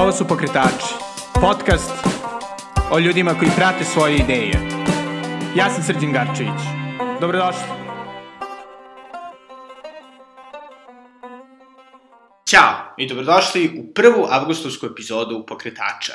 Ovo su Pokretači, podcast o ljudima koji prate svoje ideje. Ja sam Srđan Garčević. Dobrodošli. Ćao i dobrodošli u prvu avgustovsku epizodu Pokretača.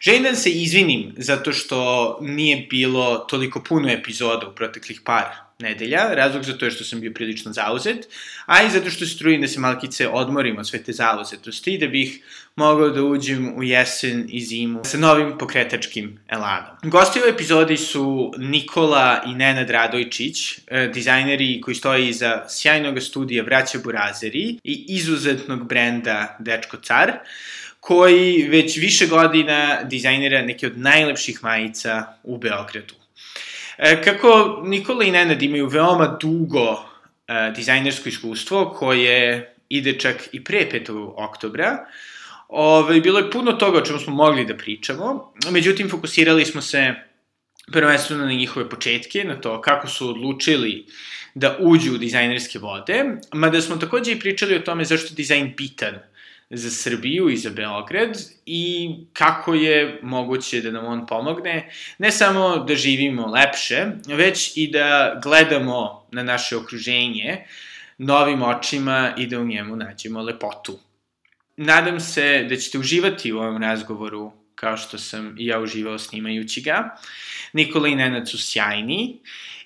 Želim da se izvinim zato što nije bilo toliko puno epizoda u proteklih par nedelja. Razlog za to je što sam bio prilično zauzet, a i zato što se trudim da se malkice odmorim od sve te zauzetosti, da bih mogao da uđem u jesen i zimu sa novim pokretačkim elanom. Gosti u epizodi su Nikola i Nenad Radojčić, e, dizajneri koji stoji iza sjajnog studija Braća Burazeri i izuzetnog brenda Dečko Car, koji već više godina dizajnira neke od najlepših majica u Beogradu. E, kako Nikola i Nenad imaju veoma dugo e, dizajnersko iskustvo koje ide čak i pre 5. oktobra, Ove, ovaj, bilo je puno toga o čemu smo mogli da pričamo, međutim fokusirali smo se prvenstveno na njihove početke, na to kako su odlučili da uđu u dizajnerske vode, mada smo takođe i pričali o tome zašto je dizajn bitan za Srbiju i za Beograd i kako je moguće da nam on pomogne, ne samo da živimo lepše, već i da gledamo na naše okruženje novim očima i da u njemu nađemo lepotu. Nadam se da ćete uživati u ovom razgovoru kao što sam i ja uživao snimajući ga. Nikola i Nenad su sjajni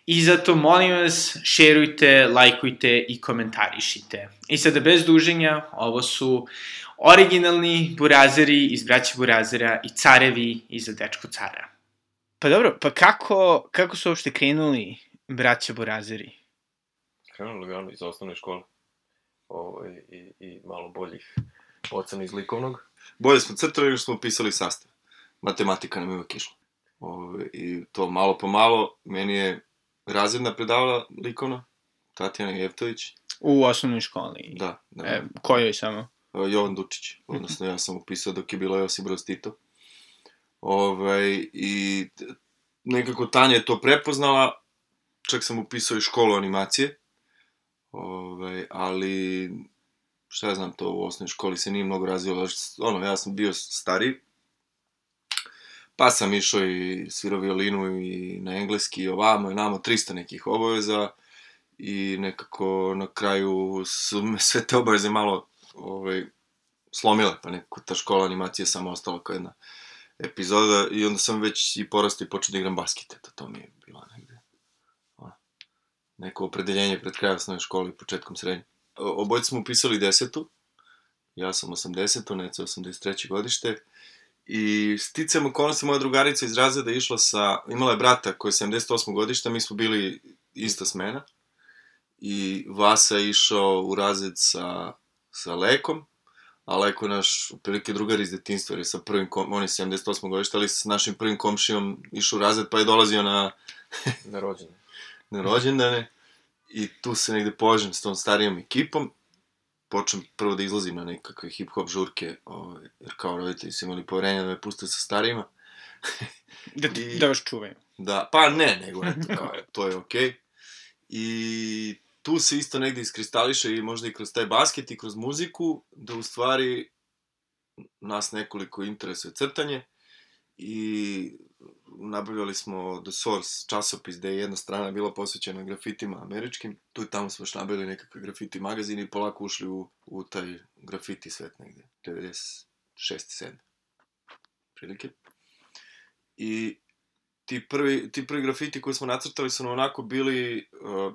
i zato molim vas šerujte, lajkujte i komentarišite. I sada bez duženja, ovo su originalni burazeri iz braća burazera i carevi iza dečko cara. Pa dobro, pa kako, kako su uopšte krenuli braća burazeri? Krenuli ga iz osnovne škole. Ovo, i, i malo boljih ocena iz likovnog. Bolje smo crtali nego smo pisali sastav. Matematika nam je uvek išla. Ove, I to malo po malo, meni je razredna predavala likovna, Tatjana Jevtović. U osnovnoj školi? Da. da. E, kojoj samo? Jovan Dučić, odnosno ja sam upisao dok je bilo Josip Broz Tito. Ovaj, I nekako Tanja je to prepoznala, čak sam upisao i školu animacije, ovaj, ali šta ja znam, to u osnovnoj školi se nije mnogo razvilo, ono, ja sam bio stariji, pa sam išao i svirao violinu i na engleski i ovamo i namo 300 nekih obaveza i nekako na kraju su me sve te obaveze malo ovaj, slomile, pa nekako ta škola animacije samo ostala kao jedna epizoda i onda sam već i porastao i počeo da igram basket, eto, to mi je bilo negde ono, neko opredeljenje pred krajem osnovne škole i početkom srednje. Obojice smo upisali desetu, ja sam 80. Neca 83. godište, I sticam okolnosti, moja drugarica iz razreda išla sa, imala je brata koji je 78. godišta, mi smo bili ista smena. I Vasa je išao u razred sa, sa Lekom, a Leko je naš, prilike drugar iz detinstva, jer je sa prvim, kom, on je 78. godišta, ali s našim prvim komšijom išao u razred, pa je dolazio na... na rođendane. na rođendane. I tu se negde požem s tom starijom ekipom počnem prvo da izlazim na nekakve hip-hop žurke, ovaj, jer kao roditelji su imali poverenja da me puste sa starima. da, I, da vas čuvaju. Da, pa ne, nego eto, kao, to je okej. Okay. I tu se isto negde iskristališe i možda i kroz taj basket i kroz muziku, da u stvari nas nekoliko interesuje crtanje i nabavljali smo The Source časopis gde je jedna strana bila posvećena grafitima američkim. Tu i tamo smo još nabavili nekakve grafiti magazini i polako ušli u, u taj grafiti svet negde. 96. 7. Prilike. I ti prvi, ti prvi grafiti koji smo nacrtali su nam onako bili uh,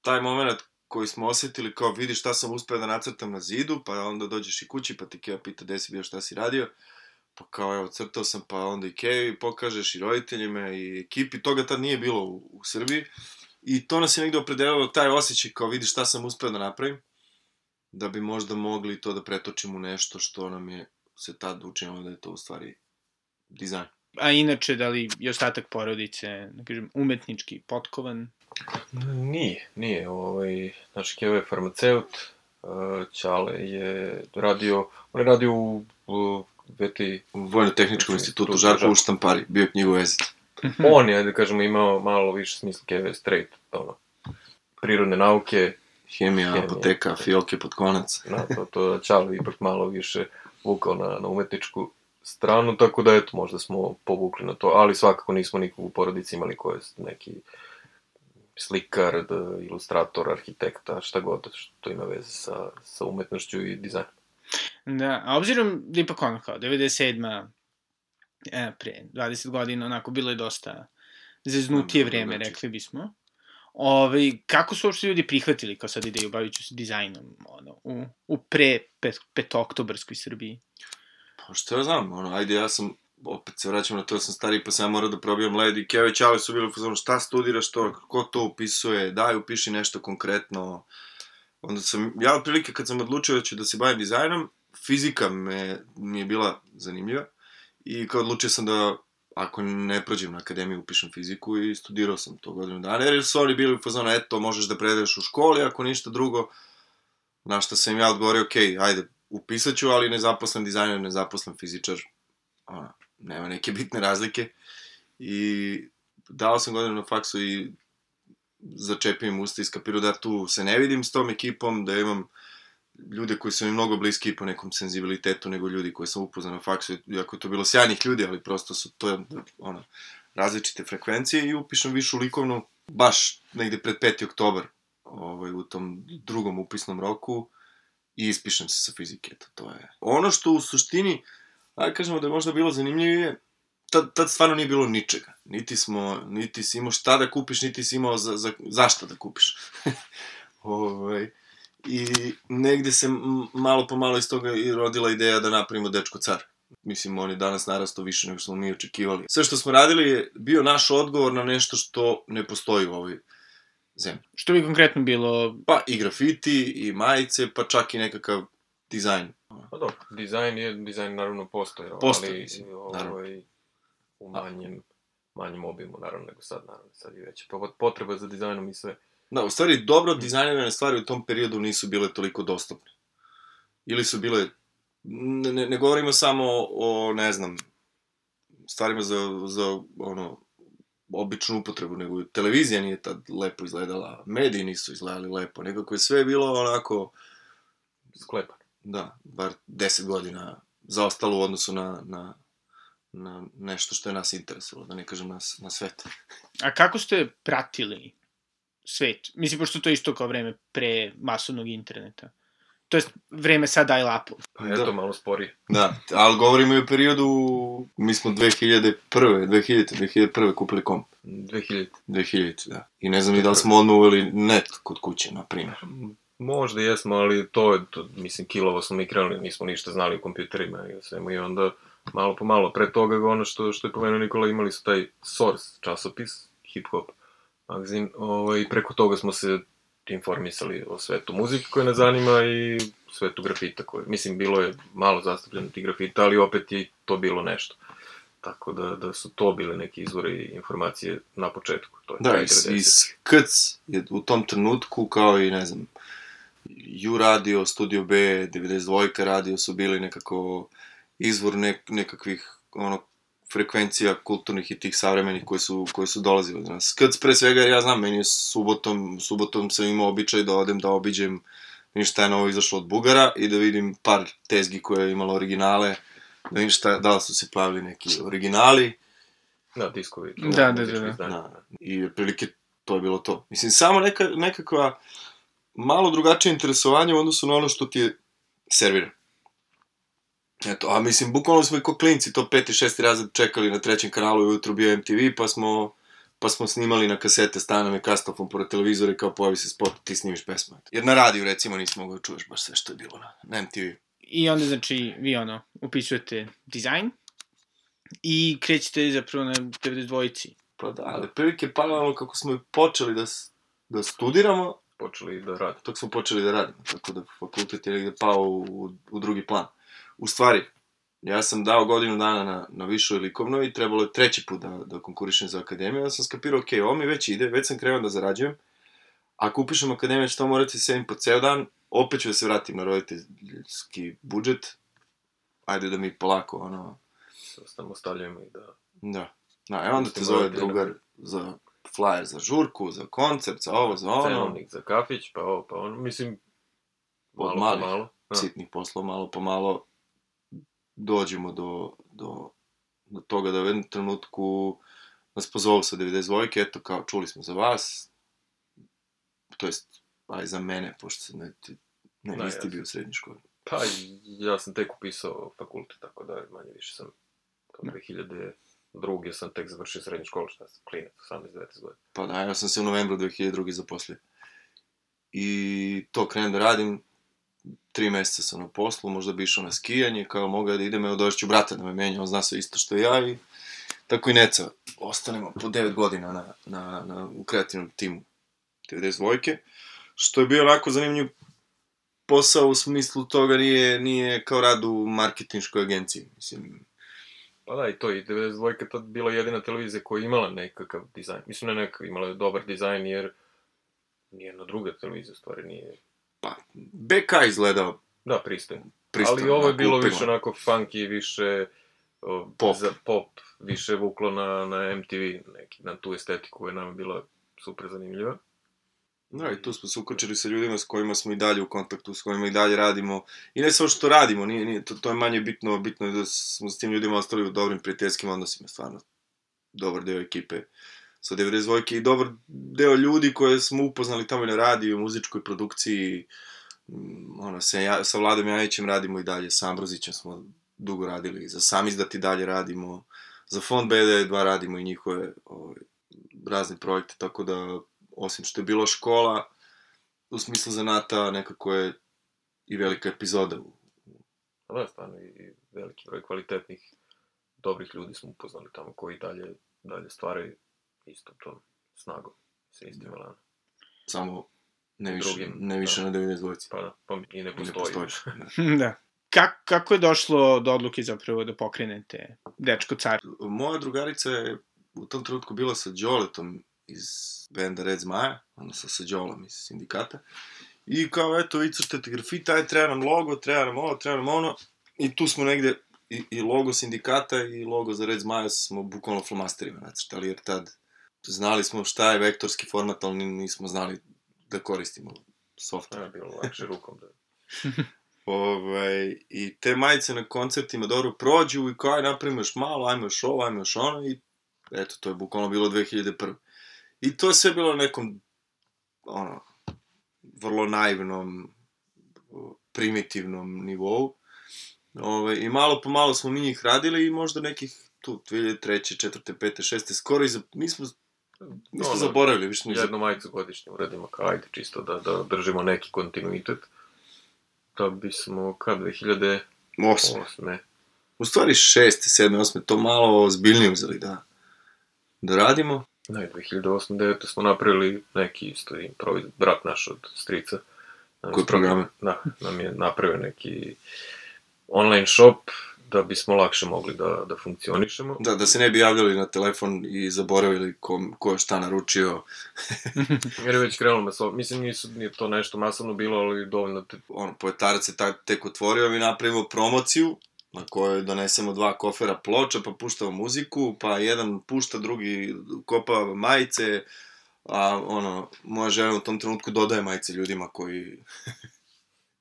taj moment koji smo osetili kao vidi šta sam uspeo da nacrtam na zidu, pa onda dođeš i kući pa ti Keva pita gde si bio, šta si radio pa kao evo crtao sam pa onda i Kevi pokažeš i roditeljima i ekipi, toga tad nije bilo u, u Srbiji i to nas je negde opredelilo taj osjećaj kao vidi šta sam uspeo da napravim da bi možda mogli to da pretočimo u nešto što nam je se tad učinilo da je to u stvari dizajn. A inače, da li je ostatak porodice, da kažem, umetnički potkovan? Nije, nije. Ovaj, znači, Kevo je farmaceut, Ćale je radio, on je radio u, u VTI. U Vojno-tehničkom institutu Žarko u Štampari, bio knjigovezac. Mhm. On je, da kažemo, imao malo više smisla keve straight, ono, prirodne nauke, Hemija, Hemija apoteka, fiolke pod konac. da, to, to Čalo ipak malo više vukao na, na umetničku stranu, tako da eto, možda smo povukli na to, ali svakako nismo nikog u porodici imali ko je neki slikar, da, ilustrator, arhitekta, šta god što ima veze sa, sa umetnošću i dizajnom. Da, a obzirom da ipak ono kao 97. E, pre 20 godina, onako, bilo je dosta zeznutije Da, da, vreme, znači. rekli bismo. Ove, kako su uopšte ljudi prihvatili kao sad ideju bavit ću se dizajnom ono, u, u pre pet, petoktobarskoj Srbiji? Pa što ja znam, ono, ajde, ja sam, opet se vraćam na to, ja sam stari, pa sam ja morao da probijam led i Keo i Ćale su bili u fazonu, šta studiraš to, ko to upisuje, daj, upiši nešto konkretno. Onda sam, ja otprilike kad sam odlučio da ću da se bavim dizajnom, fizika me, mi je bila zanimljiva i kao odlučio sam da ako ne prođem na akademiju, upišem fiziku i studirao sam to godinu dana, jer su oni bili u fazonu, eto, možeš da predaješ u školi, ako ništa drugo, na što sam ja odgovorio, ok, ajde, upisat ću, ali nezaposlen dizajner, nezaposlen fizičar, ona, nema neke bitne razlike. I dao sam godinu na faksu i začepio im usta i skapirao da tu se ne vidim s tom ekipom, da imam ljude koji su mi mnogo bliski po nekom senzibilitetu nego ljudi koje sam upoznao na faksu, iako je to bilo sjajnih ljudi, ali prosto su to ono, različite frekvencije i upišem višu likovnu baš negde pred 5. oktobar ovaj, u tom drugom upisnom roku i ispišem se sa fizike, eto, to je. Ono što u suštini, ajde kažemo da je možda bilo zanimljivije, tad, tad stvarno nije bilo ničega. Niti smo, niti si imao šta da kupiš, niti si imao za, za, zašto da kupiš. ovaj, I negde se malo po malo iz toga i rodila ideja da napravimo Dečko car. Mislim, on je danas narastao više nego što smo mi očekivali. Sve što smo radili je bio naš odgovor na nešto što ne postoji u ovoj zemlji. Što bi konkretno bilo... Pa i grafiti, i majice, pa čak i nekakav dizajn. Pa dobro, dizajn je, dizajn naravno postoje, Postoji, ali mislim, ovaj, u manjem, manjem obimu, naravno, nego sad, naravno, sad je veća po- potreba za dizajnom i sve. Da, u stvari, dobro dizajnirane stvari u tom periodu nisu bile toliko dostupne. Ili su bile, ne, ne, ne govorimo samo o, ne znam, stvarima za, za ono, običnu upotrebu, nego televizija nije tad lepo izgledala, mediji nisu izgledali lepo, nekako je sve bilo onako, Sklepan. da, bar 10 godina zaostalo u odnosu na, na, na nešto što je nas interesovalo, da ne kažem nas, na svet. A kako ste pratili svet? Mislim, pošto to je isto kao vreme pre masovnog interneta. To je vreme sa dial-upom. Pa eto, Da. malo sporije. Da, ali govorimo i o periodu, mi smo 2001. 2000. 2001. kupili komp. 2000. 2000, da. I ne znam ni da li smo odmah uveli net kod kuće, na primjer. Možda jesmo, ali to je, to, mislim, kilovo smo mi krenuli, nismo ništa znali o kompjuterima i o svemu i onda malo po malo, pre toga ono što, što je pomenuo Nikola, imali su taj Source časopis, hip hop magazin, ovaj, preko toga smo se informisali o svetu muzike koja nas zanima i svetu grafita koje, mislim, bilo je malo zastupljeno tih grafita, ali opet je to bilo nešto. Tako da, da su to bile neki izvori informacije na početku. To je Da, kraj iz, 90-ih. iz KC je u tom trenutku, kao i, ne znam, U radio, Studio B, 92 radio su bili nekako izvor nek, nekakvih, ono, frekvencija kulturnih i tih savremenih koji su, koji su dolazili do nas. KC pre svega, ja znam, meni je subotom, subotom sam imao običaj da odem da obiđem ništa je novo izašlo od Bugara i da vidim par tezgi koje je imalo originale, da vidim šta, da li su se pojavili neki originali, Da, diskovi. Da, da, da, muzičko da. izdanje. Da, i otprilike to je bilo to. Mislim, samo neka, nekakva malo drugačije interesovanje u odnosu na ono što ti je servira. Eto, a mislim, bukvalno smo i ko klinci to peti, šesti razred čekali na trećem kanalu i ujutru bio MTV, pa smo pa smo snimali na kasete stanom i kastofom pored televizora i kao pojavi se spot, ti snimiš pesmu. Jer na radiju, recimo, nisi mogao da čuješ baš sve što je bilo na, na MTV. I onda, znači, vi ono, upisujete dizajn i krećete zapravo na 92-ci. Pa da, ali prilike paralelno kako smo i počeli da, da studiramo, Počeli da rade. dok smo počeli da radimo, tako da fakultet je negde pao u, u drugi plan. U stvari, ja sam dao godinu dana na, na višoj likovnoj i trebalo je treći put da, da konkurišem za akademiju, ja sam skapirao, ok, ovo mi već ide, već sam krenuo da zarađujem, ako upišem akademiju, ću to morati sedim po ceo dan, opet ću da se vratim na roditeljski budžet, ajde da mi polako, ono, Samo stavljamo i da... da. Da, e onda te zove drugar za flyer za žurku, za koncert, za ovo, za ono. Cenovnik za kafić, pa ovo, pa ono, mislim, Od malo malih po malo. Da. sitnih poslova, malo po malo dođemo do, do, do toga da u jednom trenutku nas pozovu sa 92 eto kao čuli smo za vas, to jest, aj za mene, pošto sam ne, ti- ne, Da, nisi ti jasno. bio u srednjoj školi. Pa, ja sam tek upisao fakultet, tako da manje više sam, kao Da. 2002. sam tek završio srednju školu, šta sam, klinac, 18-19 godina. Pa da, ja sam se u novembru 2002. zaposlio. I to krenem da radim, tri meseca sam na poslu, možda bi išao na skijanje, kao mogu da idem, evo došću brata da me menja, on zna sve isto što ja i tako i Neca. Ostanemo po 9 godina na, na, na, u kreativnom timu 92. Što je bio onako zanimljiv posao u smislu toga nije, nije kao rad u marketinškoj agenciji. Mislim, Pa da, i to, i 92. je tad bila jedina televizija koja je imala nekakav dizajn. Mislim, ne nekakav, imala je dobar dizajn, jer nijedna druga televizija, u stvari, nije... pa, BK izgledao Da, pristojno. pristojno. Ali ovo je onako, bilo upeglan. više onako funky, više o, Pop. Za pop, više vuklo na, na MTV, neki, na tu estetiku koja je nama bila super zanimljiva. Da, i tu smo se ukočili sa ljudima s kojima smo i dalje u kontaktu, s kojima i dalje radimo. I ne samo što radimo, nije, nije, to, to je manje bitno, bitno je da smo s tim ljudima ostali u dobrim prijateljskim odnosima, stvarno. Dobar deo ekipe sa 92 i dobar deo ljudi koje smo upoznali tamo na radiju, muzičkoj produkciji, Mm, ono, sa, ja, sa Vladom Jajićem radimo i dalje, sa Ambrozićem smo dugo radili, za sam izdati dalje radimo, za Fond BD2 radimo i njihove ovaj, razne projekte, tako da osim što je bilo škola, u smislu zanata nekako je i velika epizoda. u- A da, stvarno, i veliki broj kvalitetnih, dobrih ljudi smo upoznali tamo koji dalje, dalje stvaraju istom tom snagom, sa istim Da. elanom. Samo ne više, Drugim, ne više da. na 92. Pa da, pa i ne I ne postoji. postoji. Da. da. Kak, kako je došlo do odluke zapravo da pokrenete Dečko car? Moja drugarica je u tom trenutku bila sa Đoletom iz benda Red Zmaja, odnosno sa Đolom iz sindikata. I kao, eto, vi crtate grafit, aj, treba nam logo, treba nam ovo, treba nam ono. I tu smo negde, i, i logo sindikata i logo za Red Zmaja smo bukvalno flomasterima nacrtali, jer tad znali smo šta je vektorski format, ali nismo znali da koristimo software. Da, bilo lakše rukom da... Ovaj, I te majice na koncertima dobro prođu i kao aj napravimo još malo, ajmo još ovo, ajmo još ono i eto, to je bukvalno bilo 2001. I to je sve bilo nekom, ono, vrlo naivnom, primitivnom nivou. Ove, I malo po malo smo mi njih radili i možda nekih tu 2003. 4. 5. 6. skoro i za, mi smo, mi smo Ono, zaboravili, više i Jednu majicu godišnje uradimo, kao ajde, čisto da, da držimo neki kontinuitet. Da bismo, kad, 2008. Osme. U stvari šeste, sedme, osme, to malo ozbiljnije uzeli da, da radimo. Ne, 2008-2009 smo napravili neki isto improviz, brat naš od strica. Koji programe? Da, nam je napravio neki online shop da bismo lakše mogli da, da funkcionišemo. Da, da se ne bi javljali na telefon i zaboravili ko, ko je šta naručio. Jer je već krenulo masovno. Mislim, nisu, nije to nešto masovno bilo, ali dovoljno te... Ono, poetarac se tak, tek otvorio, mi napravimo promociju na kojoj donesemo dva kofera ploča, pa puštamo muziku, pa jedan pušta, drugi kopa majice, a ono, moja žena u tom trenutku dodaje majice ljudima koji...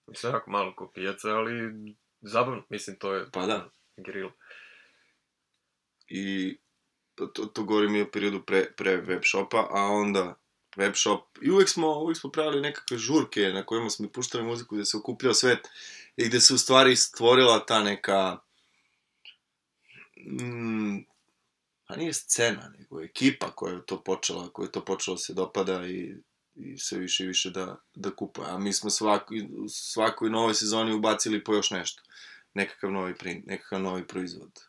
Mislim, jako malo ko pijaca, ali zabavno. Mislim, to je... Pa da. Gerila. I to, to, to govorim i o periodu pre, pre web shopa, a onda web shop. I uvek smo, uvek smo pravili nekakve žurke na kojima smo puštali muziku gde se okupljao svet i gde se u stvari stvorila ta neka mm, pa nije scena, nego ekipa koja je to počela, koja je to počela da se dopada i, i sve više i više da, da kupuje. A mi smo svako, u svakoj novoj sezoni ubacili po još nešto. Nekakav novi print, nekakav novi proizvod.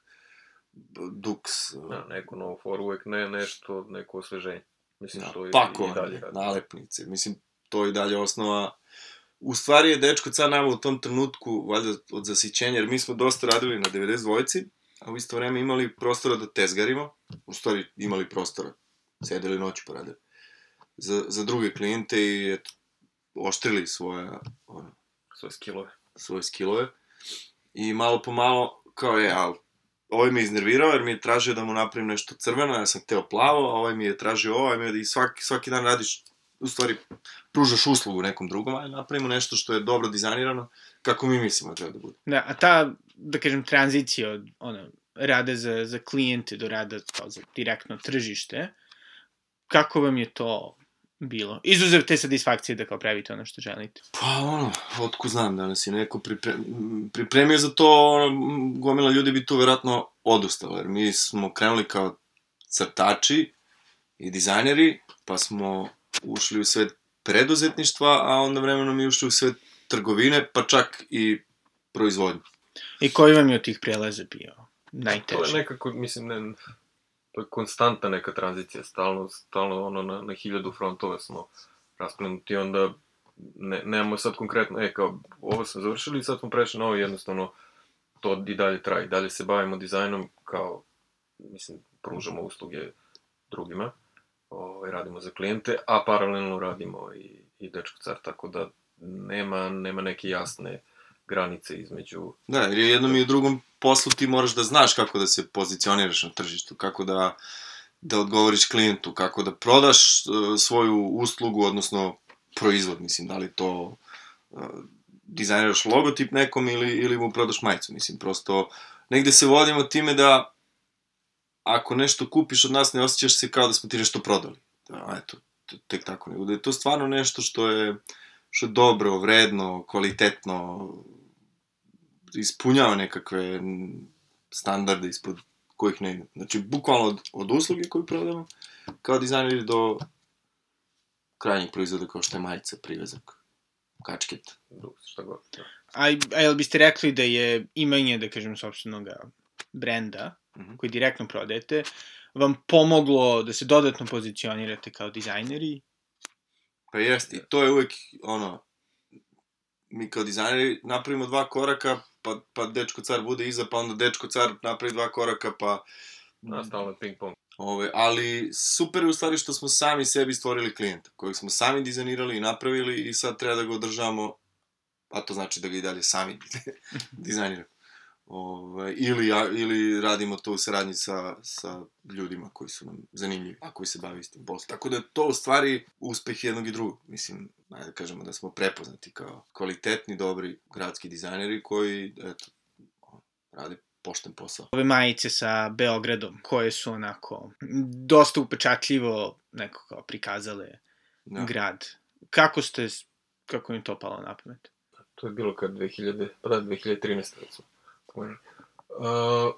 Dux, Da, neku novu foru, uvek ne nešto, neko osveženje. Mislim, da, je i pakovanje, dalje radi. nalepnice. Mislim, to i dalje osnova. U stvari je dečko car nama u tom trenutku, valjda od zasićenja, jer mi smo dosta radili na 92-ci, a u isto vreme imali prostora da tezgarimo, u stvari imali prostora, sedeli noću pa radili, za, za druge klijente i eto, oštrili svoje, ono, Svoje skillove. svoje skillove. I malo po malo, kao je, ali ovaj me iznervirao jer mi je tražio da mu napravim nešto crveno, ja sam hteo plavo, a ovaj mi je tražio ovo, ovaj mi je i svaki, svaki dan radiš, u stvari, pružaš uslugu nekom drugom, aj napravimo nešto što je dobro dizajnirano, kako mi mislimo da treba da bude. Da, a ta, da kažem, tranzicija od ono, rada za, za klijente do rada kao za direktno tržište, kako vam je to bilo? Izuzev te satisfakcije da kao pravite ono što želite. Pa ono, otko znam da nas je neko pripre, pripremio za to, ono, gomila ljudi bi tu verovatno odustalo, jer mi smo krenuli kao crtači i dizajneri, pa smo ušli u svet preduzetništva, a onda vremenom mi ušli u svet trgovine, pa čak i proizvodnje. I koji vam je od tih prelaza bio To najteži? je nekako, mislim, ne, je konstanta neka tranzicija, stalno, stalno ono na, na hiljadu frontova smo rasplinuti, onda ne, nemamo sad konkretno, e, kao, ovo smo završili i sad smo prešli na ovo, jednostavno, to i dalje traje, dalje se bavimo dizajnom, kao, mislim, pružamo usluge drugima, ovaj, radimo za klijente, a paralelno radimo i, i dečko car, tako da nema, nema neke jasne granice između Da, jer je jednom i drugom poslu ti moraš da znaš kako da se pozicioniraš na tržištu, kako da, da odgovoriš klijentu, kako da prodaš uh, svoju uslugu, odnosno proizvod, mislim, da li to uh, dizajniraš logotip nekom ili, ili mu prodaš majicu, mislim, prosto negde se vodimo time da ako nešto kupiš od nas ne osjećaš se kao da smo ti nešto prodali. Da, eto, tek tako nego da je to stvarno nešto što je što je dobro, vredno, kvalitetno, ispunjava nekakve standarde ispod kojih ne ide. Znači, bukvalno od, od usluge koju prodamo, kao dizajneri do krajnjeg proizvoda kao što je majica, privezak, kačket. šta god. Da. A, a jel biste rekli da je imanje, da kažem, sobstvenog brenda, Mhm. koji direktno prodajete, vam pomoglo da se dodatno pozicionirate kao dizajneri? Pa jeste, i to je uvek, ono, mi kao dizajneri napravimo dva koraka, pa, pa dečko car bude iza, pa onda dečko car napravi dva koraka, pa... Da, stalno ping pong. Ove, ali super je u stvari što smo sami sebi stvorili klijenta, kojeg smo sami dizajnirali i napravili i sad treba da ga održavamo, a to znači da ga i dalje sami dizajniramo. Ove, ili, ja, ili radimo to u saradnji sa, sa ljudima koji su nam zanimljivi, a koji se bave istim poslom. Tako da je to u stvari uspeh jednog i drugog. Mislim, ajde da kažemo da smo prepoznati kao kvalitetni, dobri gradski dizajneri koji, eto, rade pošten posao. Ove majice sa Beogradom, koje su onako dosta upečatljivo neko kao prikazale Da. grad. Kako ste, kako im to palo na pamet? To je bilo kad 2000, pa da, 2013. recimo. Uh,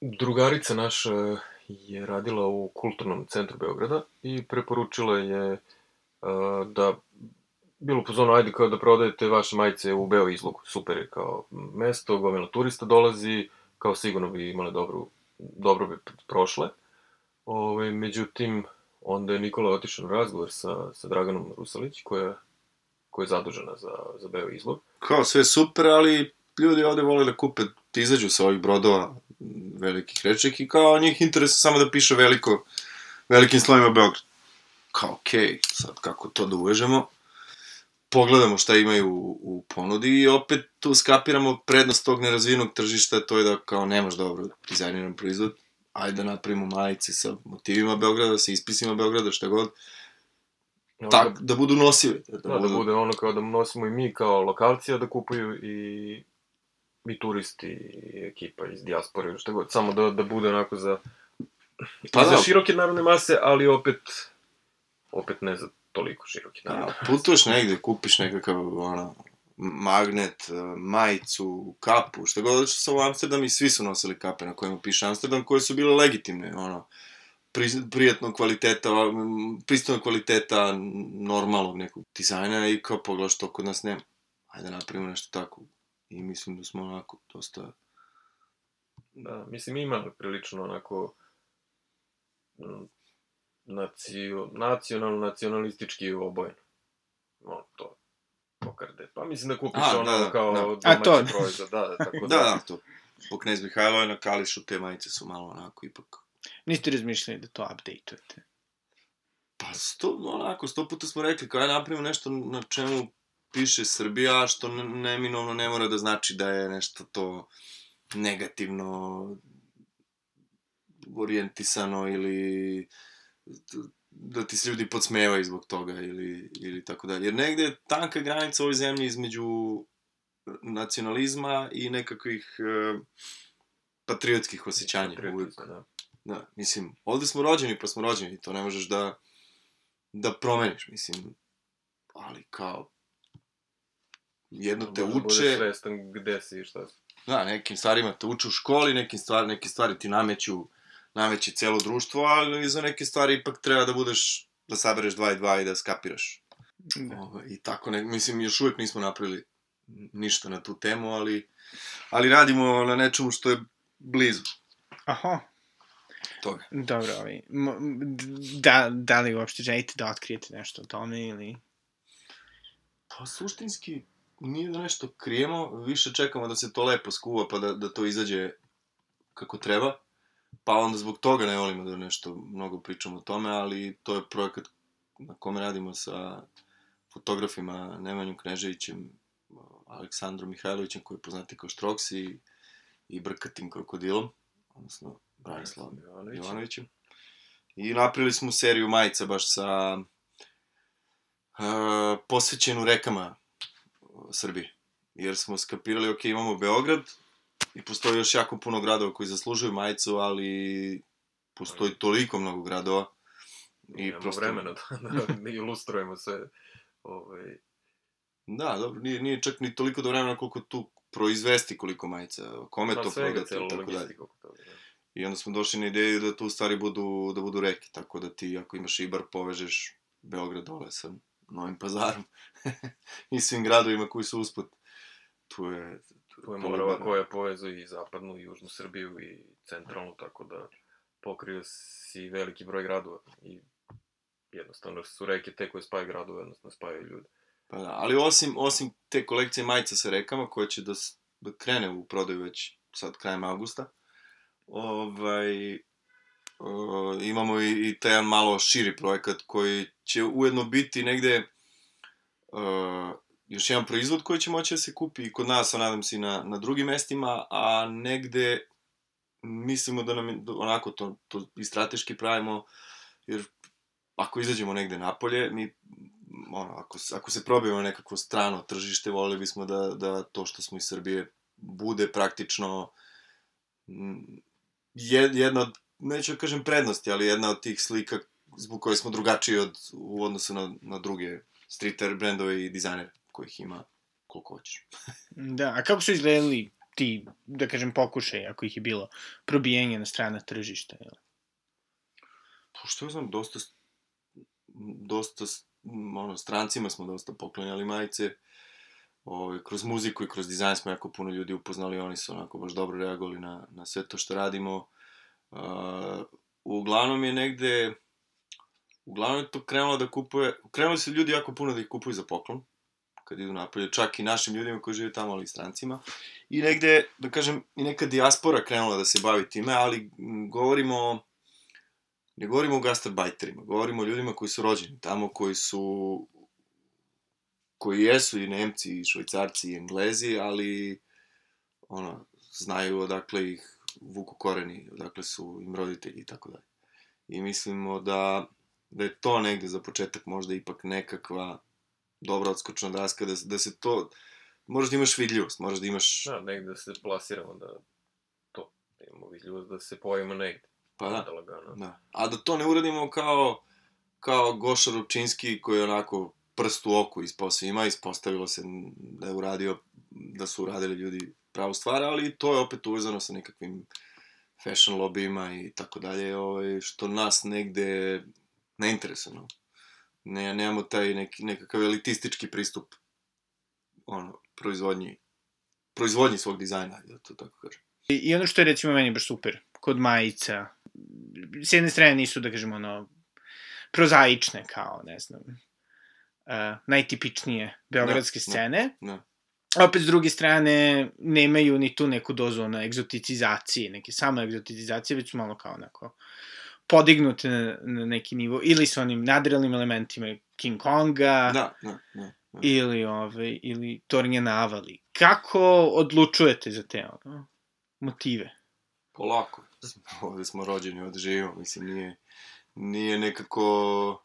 drugarica naša je radila u kulturnom centru Beograda i preporučila je uh, da bilo po zonu, ajde kao da prodajete vaše majice u Beo izlogu. Super je kao mesto, gomila turista dolazi, kao sigurno bi imale dobru, dobro bi prošle. Ove, međutim, onda je Nikola otišao na razgovor sa, sa Draganom Rusalić, koja, koja je zadužena za, za Beo izlog. kao sve super, ali ljudi ovde vole da kupe, da izađu sa ovih brodova velikih reček i kao njih interesuje samo da piše veliko, velikim slovima Beograd. Kao, okej, okay, sad kako to da uvežemo, pogledamo šta imaju u, u ponudi i opet tu skapiramo prednost tog nerazvijenog tržišta, to je da kao nemaš dobro dizajniran proizvod, ajde da napravimo majice sa motivima Beograda, sa ispisima Beograda, šta god, tak, da budu nosive. Da, da bude ono kao da nosimo i mi kao lokalci, a da kupuju i, i turisti i ekipa iz dijaspore, šta god, samo da, da bude onako za, Pa za da. široke narodne mase, ali opet, opet ne za toliko široke narodne Da, putuješ negde, kupiš nekakav, ono, magnet, eh, majicu, kapu, šta god, što sam u Amsterdam i svi su nosili kape na kojima piše Amsterdam, koje su bile legitimne, ono, pri, prijatnog kvaliteta, pristojnog kvaliteta, normalnog nekog dizajna i kao pogledaš to kod nas nema. Ajde napravimo nešto tako. I mislim da smo onako dosta... Da, mislim ima prilično onako mm, nacio, nacionalno, nacionalistički obojen. No, to pokarde. Pa mislim da kupiš A, ono da, da, kao da. domaći to. proizvod, da, da, tako Da, da, to. Po Knez Mihajlova na Kališu te majice su malo onako ipak Niste razmišljali da to updateujete? Pa sto, onako, sto puta smo rekli, kao ja napravimo nešto na čemu piše Srbija, što ne- neminovno ne mora da znači da je nešto to negativno orijentisano ili da ti se ljudi podsmevaju zbog toga ili, ili tako dalje. Jer negde je tanka granica u ovoj zemlji između nacionalizma i nekakvih e, patriotskih osjećanja. Uvijek. Da. Da, mislim, ovde smo rođeni pa smo rođeni, to ne možeš da, da promeniš, mislim, ali kao, jedno te Možda budeš uče, svestan gde si i šta si. da, nekim stvarima te uče u školi, nekim stvari, neke stvari ti nameću, nameće celo društvo, ali za neke stvari ipak treba da budeš, da sabereš dva i dva i da skapiraš. Da. Ovo, I tako, ne, mislim, još uvijek nismo napravili ništa na tu temu, ali, ali radimo na nečemu što je blizu Aha, toga. dobro, ovaj, m- da, da li uopšte želite da otkrijete nešto o tome ili... Pa suštinski nije da nešto krijemo, više čekamo da se to lepo skuva pa da, da to izađe kako treba. Pa onda zbog toga ne volimo da nešto mnogo pričamo o tome, ali to je projekat na kome radimo sa fotografima Nemanjom Kneževićem, Aleksandrom Mihajlovićem koji je poznati kao Štroksi i, i Brkatim krokodilom, odnosno Branislavom Jovanović. Jovanovićem. I napravili smo seriju majica baš sa uh, posvećenu rekama Srbije. Jer smo skapirali, ok, imamo Beograd i postoji još jako puno gradova koji zaslužuju majicu, ali postoji toliko mnogo gradova. I prosto... vremena da, da ilustrujemo sve. Ovaj, Da, dobro, nije, nije čak ni toliko do vremena koliko tu proizvesti koliko majica, kome pa to prodati tako dalje. Da. I onda smo došli na ideju da tu u stvari budu, da budu reke, tako da ti ako imaš Ibar povežeš Beograd dole sa Novim pazarom i svim gradovima koji su usput. Tu je... Tu je. Morava koja povezuje i zapadnu i južnu Srbiju i centralnu, tako da pokrio si veliki broj gradova i jednostavno su reke te koje spaju gradove, odnosno spajaju ljude. Pa da, ali osim, osim te kolekcije majica sa rekama, koja će da, da krene u prodaju već sad krajem avgusta, ovaj, o, imamo i, i taj jedan malo širi projekat koji će ujedno biti negde o, još jedan proizvod koji će moći da se kupi i kod nas, a nadam se i na, na drugim mestima, a negde mislimo da nam da onako to, to i strateški pravimo, jer ako izađemo negde napolje, mi ono, ako, ako se probijemo na nekakvo strano tržište, volili bismo da, da to što smo iz Srbije bude praktično mm, jed, jedna od, neću da kažem prednosti, ali jedna od tih slika zbog koje smo drugačiji od, u odnosu na, na druge streetwear brendove i dizajnere kojih ima koliko hoćeš. Da, a kako su izgledali ti, da kažem, pokušaj, ako ih je bilo, probijenje na strana tržišta, jel? Pošto ja znam, dosta, dosta, ono, strancima smo dosta poklanjali majice, ovaj, kroz muziku i kroz dizajn smo jako puno ljudi upoznali, oni su onako baš dobro reagovali na, na sve to što radimo. Uh, uglavnom je negde, uglavnom je to krenulo da kupuje, krenuli su ljudi jako puno da ih kupuju za poklon, kad idu napolje, čak i našim ljudima koji žive tamo, ali i strancima. I negde, da kažem, i neka dijaspora krenula da se bavi time, ali govorimo ne govorimo o gastarbajterima, govorimo o ljudima koji su rođeni tamo, koji su koji jesu i Nemci, i Švajcarci, i Englezi, ali ono, znaju odakle ih vuku koreni, odakle su im roditelji i tako dalje. I mislimo da, da je to negde za početak možda ipak nekakva dobra odskočna daska, da, da se to, moraš da imaš vidljivost, moraš da imaš, Da, negde da se plasiramo da to, da imamo vidljivost da se pojavimo negde. pa da, Da lagano. Da. A da to ne uradimo kao, kao Goša Rupčinski koji je onako prst u oku ispao svima, ispostavilo se da je uradio, da su uradili ljudi pravu stvar, ali to je opet uvezano sa nekakvim fashion lobijima i tako dalje, ovaj, što nas negde ne interesuje. No. Ne, nemamo taj neki, nekakav elitistički pristup ono, proizvodnji, proizvodnji svog dizajna, da to tako kažem. I, I ono što je recimo meni baš super, kod majica, s jedne strane nisu, da kažemo, ono, prozaične, kao, ne znam, uh, najtipičnije beogradske Da, da, scene, da. a opet s druge strane nemaju ni tu neku dozu ono, egzoticizacije, neke samo egzoticizacije, već su malo kao onako podignute na, na neki nivo, ili sa onim nadrealnim elementima King Konga, Da, da, da. da. ili, ove, ili Tornje Navali. Kako odlučujete za te ono, motive? Polako. Ovde smo rođeni, ovde živimo, mislim, nije, nije nekako...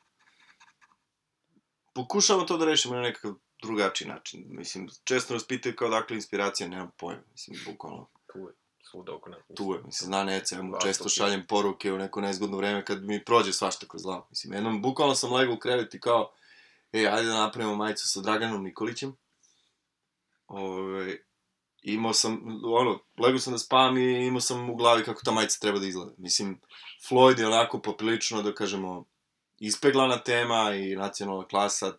Pokušavamo to da rešimo na nekakav drugačiji način. Mislim, često nas pitaju kao dakle inspiracija, nemam pojma. Mislim, bukvalno Tu je, svuda oko nas. tu je. Mislim, zna Neca, ja mu često šaljem poruke u neko nezgodno vreme kad mi prođe svašta kroz glavu. Mislim, jednom, bukvalno sam legao u krevet i kao, ej, ajde da napravimo majicu sa Draganom Nikolićem. Ove, imao sam, ono, legao sam da spavam i imao sam u glavi kako ta majica treba da izgleda. Mislim, Floyd je onako poprilično, da kažemo, ispeglana tema i nacionalna klasa,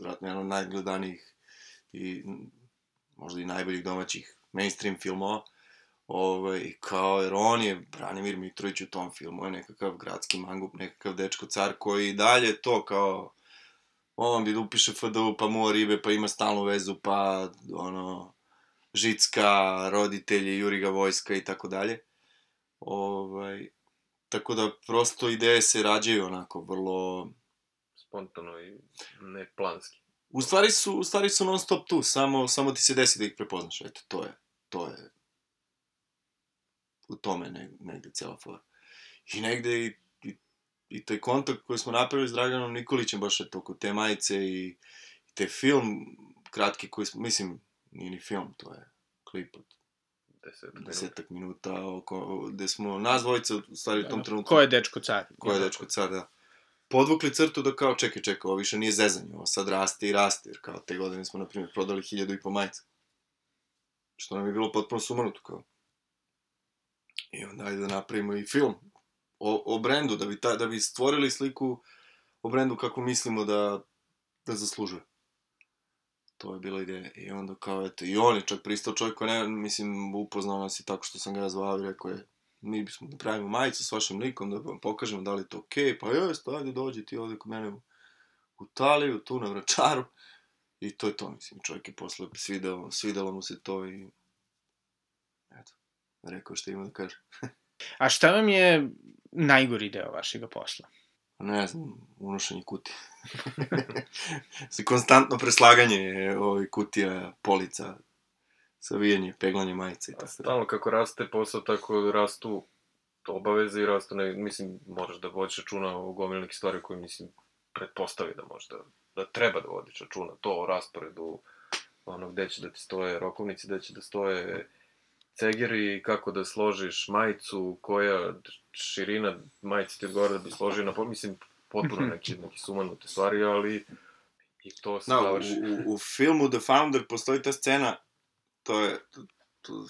vratno jedan od najgledanijih i možda i najboljih domaćih mainstream filmova. Ovaj, kao, jer on je, Branimir Mitrović u tom filmu, je nekakav gradski mangup, nekakav dečko car koji dalje to kao, on bi da upiše FDU, pa muva ribe, pa ima stalnu vezu, pa ono, Žicka, roditelji, juri ga vojska i tako dalje. Ovaj, tako da prosto ideje se rađaju onako vrlo... Spontano i neplanski. U stvari su, u stvari su non stop tu, samo, samo ti se desi da ih prepoznaš, eto, to je, to je u tome ne, negde cela fora. I negde i, i, i taj kontakt koji smo napravili s Draganom Nikolićem, baš je to kod te majice i, i te film kratki koji smo, mislim, nije ni film, to je klip od Deset minuta. desetak minuta, oko, gde smo nas dvojica, u stvari u tom trenutku... Ko je dečko car? Ko je dečko car, da. Podvukli crtu da kao, čekaj, čekaj, ovo više nije zezanje, ovo sad raste i raste, jer kao te godine smo, na primjer, prodali hiljadu i po majica. Što nam je bilo potpuno sumanuto, kao. I onda ajde da napravimo i film o, o brendu, da bi, ta, da bi stvorili sliku o brendu kako mislimo da, da zaslužuje. To je bila ideja. I onda kao, eto, i on je čak pristao čovjek koji ne, mislim, upoznao nas i tako što sam ga zvao i rekao je, mi bismo da pravimo majicu s vašim likom, da vam pokažemo da li je to okej, okay. pa jeste, ajde dođi ti ovde kod mene u, u Taliju, tu na Vračaru. I to je to, mislim, čovjek je posle svidelo, svidelo mu se to i eto, rekao što ima da kaže. A šta vam je najgori deo vašeg posla? Ne znam, unošenje kutija. Se konstantno preslaganje ovih kutija, polica, savijanje, peglanje majice i tako stalno kako raste posao, tako rastu obaveze i rastu, ne, mislim, moraš da vodiš računa o gomili nekih stvari koje, mislim, pretpostavi da možda, da treba da vodiš računa. To o rasporedu, ono, gde će da ti stoje rokovnici, gde će da stoje cegeri, kako da složiš majicu, koja širina majice ti odgovara da bi složio na, mislim, potpuno neki, neki sumanute stvari, ali i to se Da, u, u, u filmu The Founder postoji ta scena, to je to, to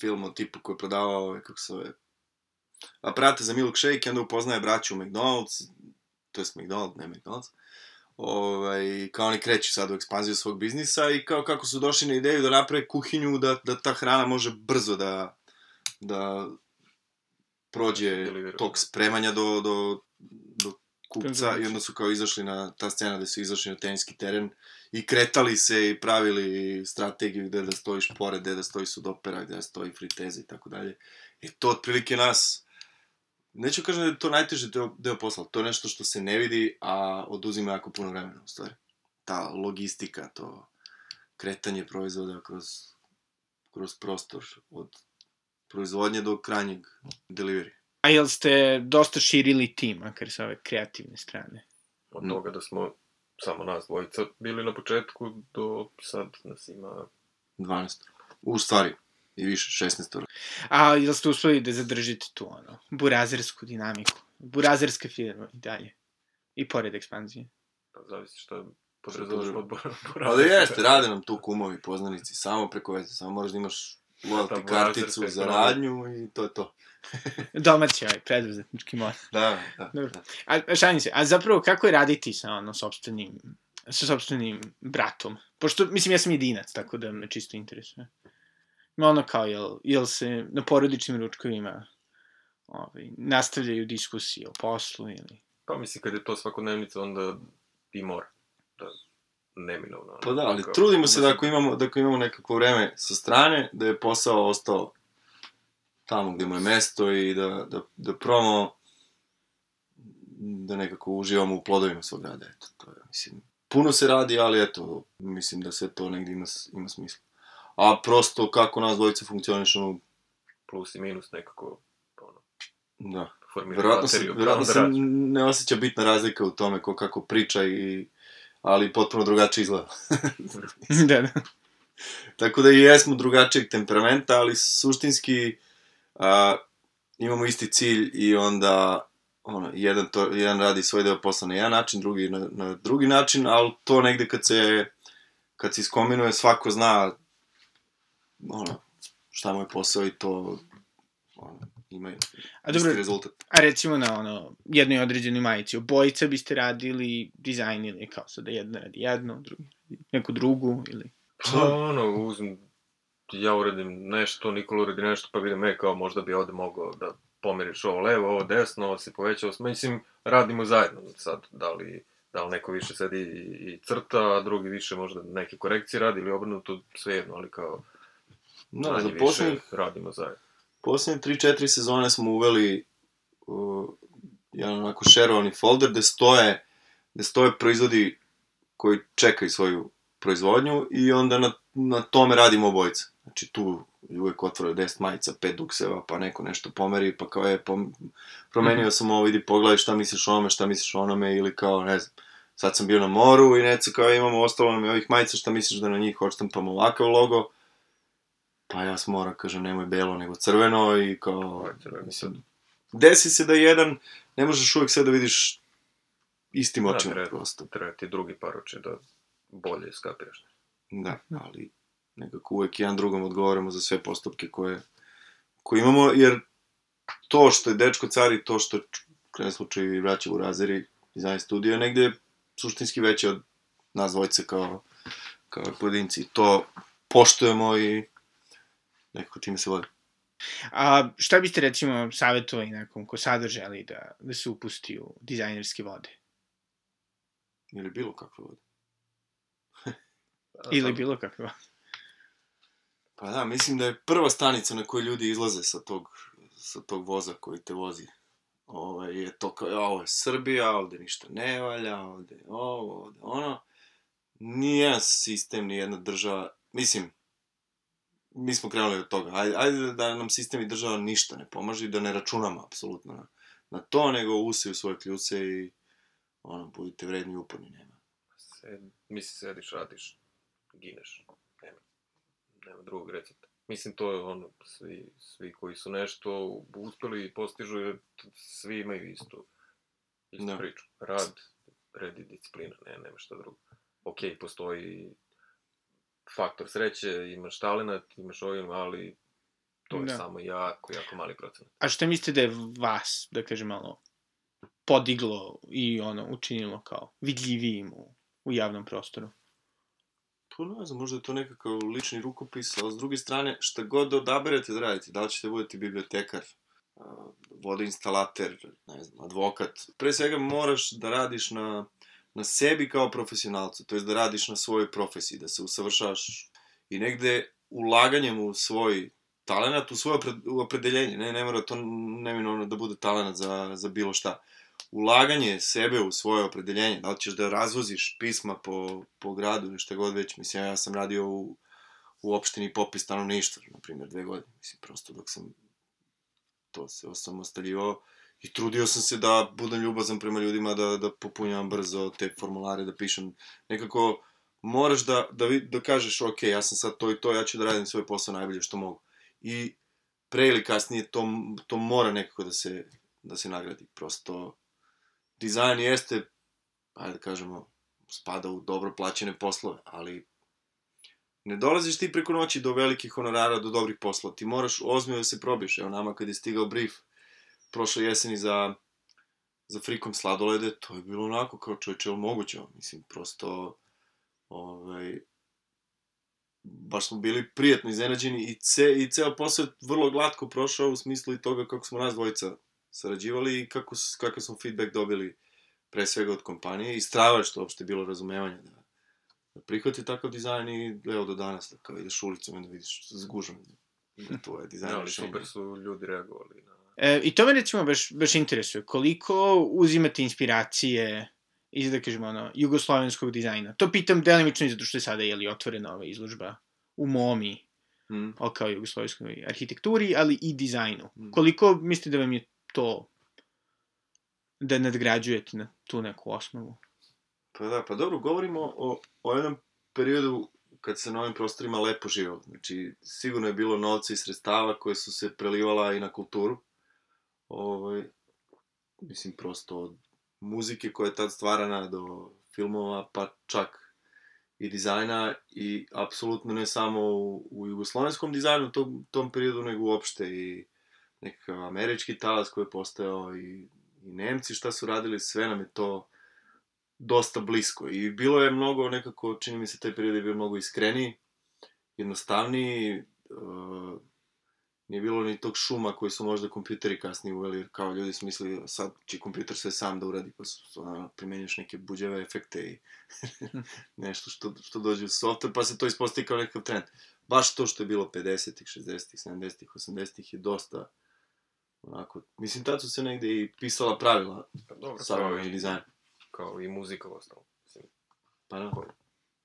film o tipu koji je prodavao ove, kako se zove, aparate za milkshake i onda upoznaje braću u McDonald's, to jest McDonald's, ne McDonald's, ovaj, kao oni kreću sad u ekspanziju svog biznisa i kao kako su došli na ideju da naprave kuhinju da, da ta hrana može brzo da, da prođe tog da. spremanja do, do kupca i onda su kao izašli na ta scena gde su izašli na teniski teren i kretali se i pravili strategiju gde da stojiš pored, gde da stoji sudopera, gde da stoji friteza i tako dalje. I to otprilike nas, neću kažem da je to najteži deo, deo posla, to je nešto što se ne vidi, a oduzima jako puno vremena, u stvari. Ta logistika, to kretanje proizvoda kroz, kroz prostor, od proizvodnje do krajnjeg delivery. A jel ste dosta širili tim, makar sa ove kreativne strane? Od toga da smo samo nas dvojica bili na početku do sad nas ima 12. U stvari, i više, 16. A jel ste uspeli da zadržite tu, ono, burazersku dinamiku? Burazerska firma i dalje. I pored ekspanzije. pa zavisi šta podrazumeš podrazumeš? pod bor- Ali jeste, rade nam tu kumovi, poznanici, samo preko veze, samo moraš da imaš Burazerska karticu za radnju i to je to. Domaći ovaj, preduzetnički mod. Da, da. Dobro. da. A, a šalim se, a zapravo kako je raditi sa ono, sobstvenim, sa sobstvenim bratom? Pošto, mislim, ja sam jedinac, tako da me čisto interesuje. Ima ono kao, jel, jel se na porodičnim ručkovima ovaj, nastavljaju diskusije o poslu ili... Pa mislim, kad je to svakodnevnica, onda i mora. Da, neminovno. Pa da, ali kao- trudimo se da ako imamo, da ako imamo nekako vreme sa strane, da je posao ostao tamo gde mu je mesto i da, da, da promo da nekako uživamo u plodovima svog rada, eto, to je, mislim, puno se radi, ali eto, mislim da sve to negde ima, ima smisla. A prosto kako nas dvojice funkcionišemo, Plus i minus nekako, ono, da. Verovatno se, materiju. verovatno se ne osjeća bitna razlika u tome ko kako priča i ali potpuno drugačije izgleda. da, da. Tako da i jesmo drugačijeg temperamenta, ali suštinski a, imamo isti cilj i onda ono, jedan, to, jedan radi svoj deo posla na jedan način, drugi na, na drugi način, ali to negde kad se, kad se iskombinuje, svako zna ono, šta mu je posao i to ono, ima A isti dobro, rezultat. a recimo na ono, jednoj određenoj majici, obojica biste radili dizajn ili kao sada jedna radi jedno, drugi radi neku drugu ili... Pa ono, uzmem, ja uradim nešto, Nikola uradi nešto, pa vidim, e, kao možda bi ovde mogao da pomeriš ovo levo, ovo desno, ovo se poveća, ovo se- mislim, radimo zajedno sad, da li, da li neko više sedi i, i crta, a drugi više možda neke korekcije radi ili obrnuto, svejedno, ali kao, No, manje za više poslednjih radimo zajedno. Poslednje 3-4 sezone smo uveli uh, jedan onako šerovani folder gde stoje, gde stoje proizvodi koji čekaju svoju proizvodnju i onda na, na tome radimo obojica. Znači tu uvek otvore 10 majica, 5 dukseva, pa neko nešto pomeri, pa kao je, pom, promenio sam ovo, vidi, pogledaj šta misliš o onome, šta misliš o onome, ili kao, ne znam, sad sam bio na moru i neco kao imamo ostalo nam je ovih majica, šta misliš da na njih odštampamo ovakav logo, pa ja sam mora, kažem, nemoj belo, nego crveno i kao, crveno mislim, desi se da jedan, ne možeš uvek sve da vidiš istim Da, očima, treba. prosto. Treba ti drugi par oči da bolje skapiraš. Da, ali nekako uvek jedan drugom odgovaramo za sve postupke koje, koje imamo, jer to što je dečko car i to što je krajnjem slučaju i vraća u razeri dizajn studio je negde suštinski veće od nas dvojice kao, kao pojedinci. To poštujemo i nekako time se vodi. A šta biste recimo savjetovali nekom ko sada želi da, da se upusti u dizajnerske vode? Ili bilo kakve vode. Ili bilo kakve vode? Pa da, mislim da je prva stanica na kojoj ljudi izlaze sa tog, sa tog voza koji te vozi. Ovo je to kao, ovo je Srbija, ovde ništa ne valja, ovde ovo, ovde ono. Nijedan sistem, nijedna država, mislim, mi smo krenuli od toga. Ajde, ajde da nam sistem i država ništa ne pomaže i da ne računamo apsolutno na, na to, nego use u svoje kljuce i ono, budite vredni i uporni, nema. Sed, misli, sediš, radiš, gineš. Nema, nema drugog recepta. Mislim, to je ono, svi, svi koji su nešto uspeli i postižu, svi imaju istu, istu Da. priču. Rad, red i disciplina, ne, nema šta drugo. Ok, postoji faktor sreće, imaš talenat, imaš ovim, ali to je Da. samo jako, jako mali procenat. A šta mislite da je vas, da kažem malo, podiglo i ono, učinilo kao vidljivijim u, u javnom prostoru? Pa ne znam, možda je to nekakav lični rukopis, ali s druge strane, šta god da odaberete da radite, da li ćete budete bibliotekar, vodoinstalater, ne znam, advokat, pre svega moraš da radiš na, na sebi kao profesionalcu, to jest da radiš na svojoj profesiji, da se usavršavaš i negde ulaganjem u svoj talenat, u svoje opredeljenje, ne, ne mora to neminovno da bude talenat za, za bilo šta. Ulaganje sebe u svoje opredeljenje, da li ćeš da razvoziš pisma po, po gradu ili šta god već, mislim, ja sam radio u, u opštini popis stanovništva, na primjer, dve godine, mislim, prosto dok sam to se osamostaljivao i trudio sam se da budem ljubazan prema ljudima, da, da popunjavam brzo te formulare, da pišem, nekako moraš da, da, vi- da kažeš, ok, ja sam sad to i to, ja ću da radim svoj posao najbolje što mogu. I pre ili kasnije to, to mora nekako da se, da se nagradi. Prosto, dizajn jeste, ajde da kažemo, spada u dobro plaćene poslove, ali ne dolaziš ti preko noći do velikih honorara, do dobrih poslova. Ti moraš ozbiljno da se probiješ. Evo nama kad je stigao brief prošle jeseni za, za frikom sladolede, to je bilo onako kao čovječe, je moguće? Mislim, prosto, ovaj, baš smo bili prijatno iznenađeni i, ce, i ceo posao vrlo glatko prošao u smislu i toga kako smo nas dvojica sarađivali i kako, kakav smo feedback dobili pre svega od kompanije i strava je što uopšte bilo razumevanje da, da prihvati takav dizajn i evo do danas da kao ideš ulicom i da vidiš zgužan da to je dizajn Da, ali super su ljudi reagovali na... E, I to me recimo baš, baš interesuje. Koliko uzimate inspiracije iz, da kažemo, ono, jugoslovenskog dizajna? To pitam delimično i zato što je sada, jeli, otvorena ova izložba u MOMI, Mm. o kao jugoslovenskoj arhitekturi, ali i dizajnu. Mm. Koliko mislite da vam je to da nadgrađujete na tu neku osnovu? Pa da, pa dobro, govorimo o, o jednom periodu kad se na ovim prostorima lepo živalo. Znači, sigurno je bilo novca i sredstava koje su se prelivala i na kulturu. Ovaj, mislim, prosto od muzike koja je tad stvarana do filmova, pa čak i dizajna i apsolutno ne samo u, u jugoslovenskom dizajnu u tom, tom periodu, nego uopšte i nekakav američki talas koji je postao i, i Nemci šta su radili, sve nam je to dosta blisko. I bilo je mnogo nekako, čini mi se taj period je bio mnogo iskreniji, jednostavniji, uh, nije bilo ni tog šuma koji su možda kompjuteri kasnije uveli, jer kao ljudi su mislili sad će kompjuter sve sam da uradi, pa su ono, primenjuš neke buđeve efekte i nešto što, što dođe u software, pa se to ispostavi kao nekakav trend. Baš to što je bilo 50-ih, 60-ih, 70-ih, 80-ih je dosta onako, mislim, tad su se negde i pisala pravila Pa dobro, i, dizajna. kao i muzika u osnovu. Mislim, Pa da.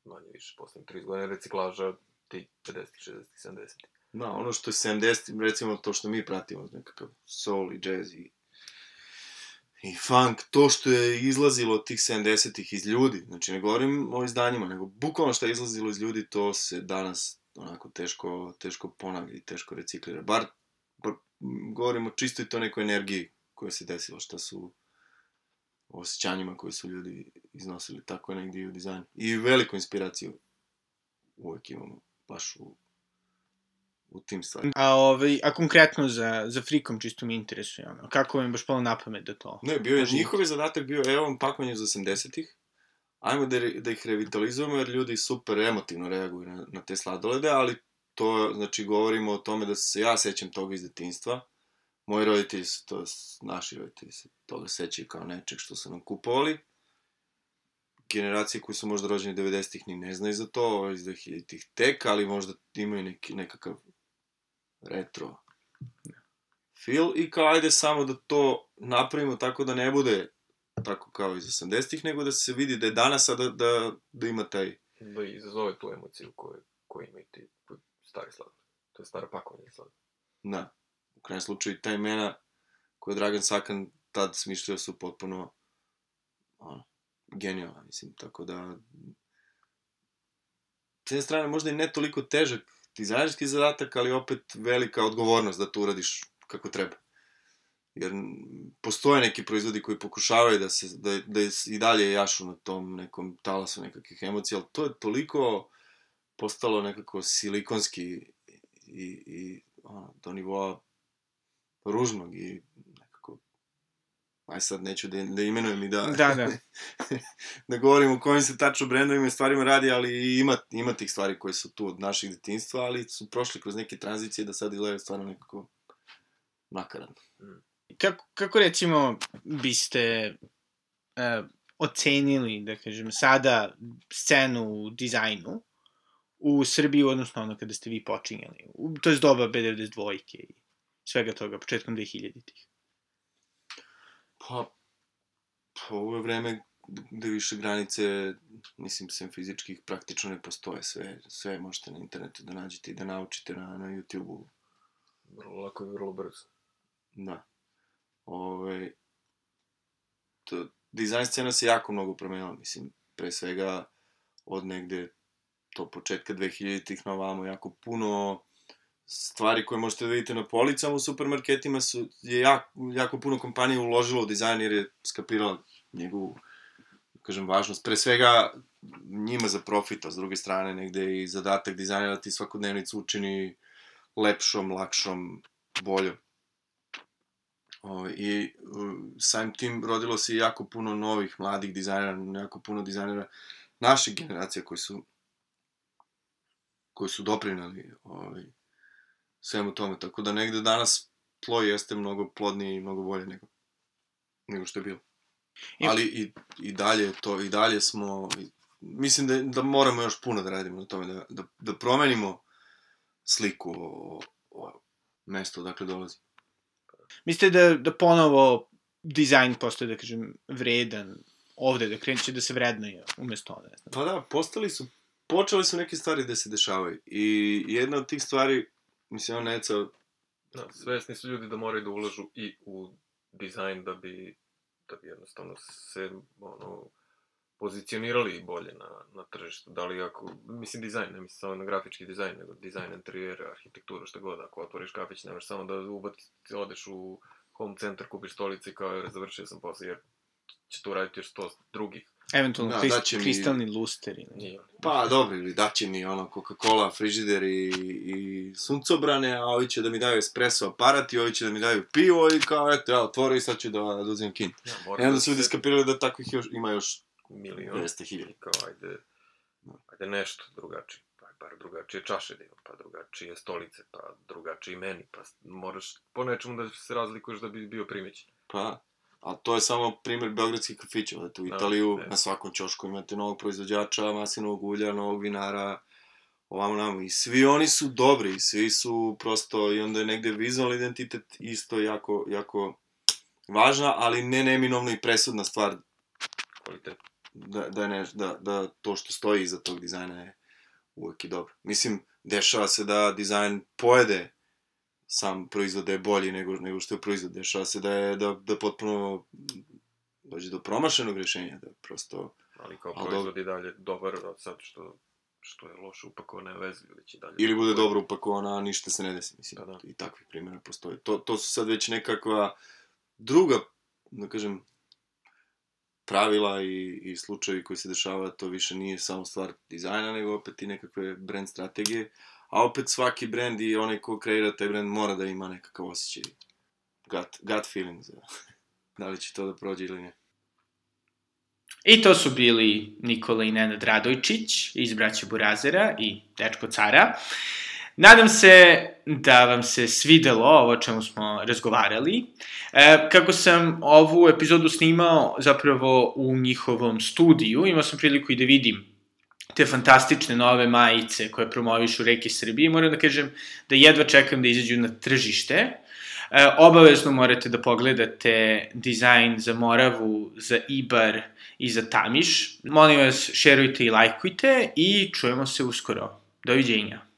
manje više, poslednjih 30 godina reciklaža ti 50-ih, 60-ih, 70-ih. Da, ono što je 70, recimo to što mi pratimo, nekakav soul i jazz i, i funk, to što je izlazilo od tih 70-ih iz ljudi, znači ne govorim o izdanjima, nego bukvalno što je izlazilo iz ljudi, to se danas onako teško, teško ponavlja i teško reciklira. Bar, bar m, govorim o čistoj to nekoj energiji koja se desila, šta su osjećanjima koje su ljudi iznosili, tako je negdje i u dizajnu. I veliku inspiraciju uvek imamo, baš u, u tim stvarima. A, ovaj, a konkretno za, za Frikom čisto mi interesuje, ono, kako vam je baš palo na pamet da to? Ne, bio je, Možda- njihov je zadatak bio, evo vam pakovanje iz 80-ih, ajmo da, da ih revitalizujemo, jer ljudi super emotivno reaguju na, na te sladolede, ali to, znači, govorimo o tome da se ja sećam toga iz detinjstva, moji roditelji su to, naši roditelji se toga sećaju kao nečeg što su nam kupovali, generacije koji su možda rođeni 90-ih ni ne znaju za to, iz 2000-ih tek, ali možda imaju neki, nekakav retro feel i kao ajde samo da to napravimo tako da ne bude tako kao iz 80-ih, nego da se vidi da je danas, a da, da, da ima taj... Da izazove tu emociju koju, koju imaju ti stari sladoled. To je stara pakovanje sladoled. Da, u krajem slučaju ta imena koje je Dragan Sakan tad smišljao su potpuno ono, genijalna, mislim, tako da s jedne strane možda i ne toliko težak dizajnerski zadatak, ali opet velika odgovornost da to uradiš kako treba. Jer postoje neki proizvodi koji pokušavaju da se da, da i dalje jašu na tom nekom talasu nekakvih emocija, ali to je toliko postalo nekako silikonski i, i ono, do nivoa ružnog i aj sad neću da, da imenujem i da, Da, da. da govorim o kojim se tačno brendovima i stvarima radi, ali ima, ima tih stvari koje su tu od naših detinjstva, ali su prošli kroz neke tranzicije da sad izgledaju stvarno nekako nakaradno. Kako, kako recimo biste uh, ocenili, da kažem, sada scenu u dizajnu u Srbiji, odnosno ono kada ste vi počinjali? To je doba B92 i svega toga, početkom 2000-ih. Pa, pa ovo je vreme gde više granice, mislim, sem fizičkih, praktično ne postoje. Sve, sve možete na internetu da nađete i da naučite na, na YouTube-u. Vrlo lako i vrlo brzo. Da. Ove, to, dizajn scena se jako mnogo promenila, mislim, pre svega od negde to početka 2000-ih na ovamo, jako puno stvari koje možete da vidite na policama u supermarketima su, je jako, jako puno kompanija uložilo u dizajn jer je skapirala njegovu, kažem, važnost. Pre svega njima za profit, a s druge strane negde i zadatak dizajnera da ti svakodnevnicu učini lepšom, lakšom, boljom. O, I samim tim rodilo se jako puno novih mladih dizajnera, jako puno dizajnera naših generacija koji su koji su doprinali ovaj, svemu tome. Tako da negde danas tlo jeste mnogo plodnije i mnogo bolje nego, nego što je bilo. I- Ali i, i dalje je to, i dalje smo, i, mislim da, da moramo još puno da radimo na tome, da, da, da promenimo sliku o, o mestu odakle dolazi. Mislite da, da ponovo dizajn postoje, da kažem, vredan ovde, da kreće da se vrednuje umesto, znam. Pa da, postali su, počele su neke stvari da se dešavaju. I jedna od tih stvari, mislim, on Neca, Da, svesni su ljudi da moraju da ulažu i u dizajn da bi, da bi jednostavno se, ono, pozicionirali bolje na, na tržištu. Da li ako, mislim dizajn, ne mislim samo na grafički dizajn, nego dizajn interijera, arhitekturu, šta god. Ako otvoriš kafić, nemaš samo da ubaci, odeš u home centar, kupiš stolice i kao, jer završio sam posle, jer će to raditi još sto drugih. Eventualno Da, krist, mi- kristalni luster ili... Pa, dobro, ili daće mi ono Coca-Cola, frižider i, i suncobrane, a ovi će da mi daju espresso aparat i ovi će da mi daju pivo i kao, eto, ja otvori i sad ću da, da uzimam kin. Ja, I onda su ljudi skapirali da takvih još, ima još milion. 200.000. I kao, ajde, ajde nešto drugačije. Pa bar drugačije čaše da ima, pa drugačije stolice, pa drugačiji meni, pa moraš po nečemu da se razlikuješ da bi bio primećen. Pa, a to je samo primer beogradskih kafića, odete u Da, Italiju, ne. na svakom ćošku imate novog proizvođača, maslinovog ulja, novog vinara, ovamo namo, i svi oni su dobri, svi su prosto, i onda je negde vizualni identitet isto jako, jako važna, ali ne neminovno i presudna stvar Kvalitet. da, da, ne, da, da to što stoji iza tog dizajna je uvek i dobro. Mislim, dešava se da dizajn pojede sam proizvod da je bolji nego, nego što je proizvod. Dešava se da je da, da potpuno dođe do promašenog rešenja, da prosto... Ali kao Ali proizvod i dalje dobar od sad što, što je loše upakovan, ne vezi, već i dalje. Ili bude dobro upakovana, a ništa se ne desi, mislim. Da, da. I takvih primjera postoje. To, to su sad već nekakva druga, da kažem, pravila i, i slučajevi koji se dešava, to više nije samo stvar dizajna, nego opet i nekakve brand strategije. A opet svaki brand i onaj ko kreira taj brand mora da ima nekakav osjećaj. Gut, gut feeling za da li će to da prođe ili ne. I to su bili Nikola i Nenad Radojčić iz Braća Burazera i Dečko Cara. Nadam se da vam se svidelo ovo o čemu smo razgovarali. E, kako sam ovu epizodu snimao zapravo u njihovom studiju, imao sam priliku i da vidim te fantastične nove majice koje promovišu reke Srbije. Moram da kažem da jedva čekam da izađu na tržište. E, obavezno morate da pogledate dizajn za Moravu, za Ibar i za Tamiš. Molim vas, šerujte i lajkujte i čujemo se uskoro. Doviđenja.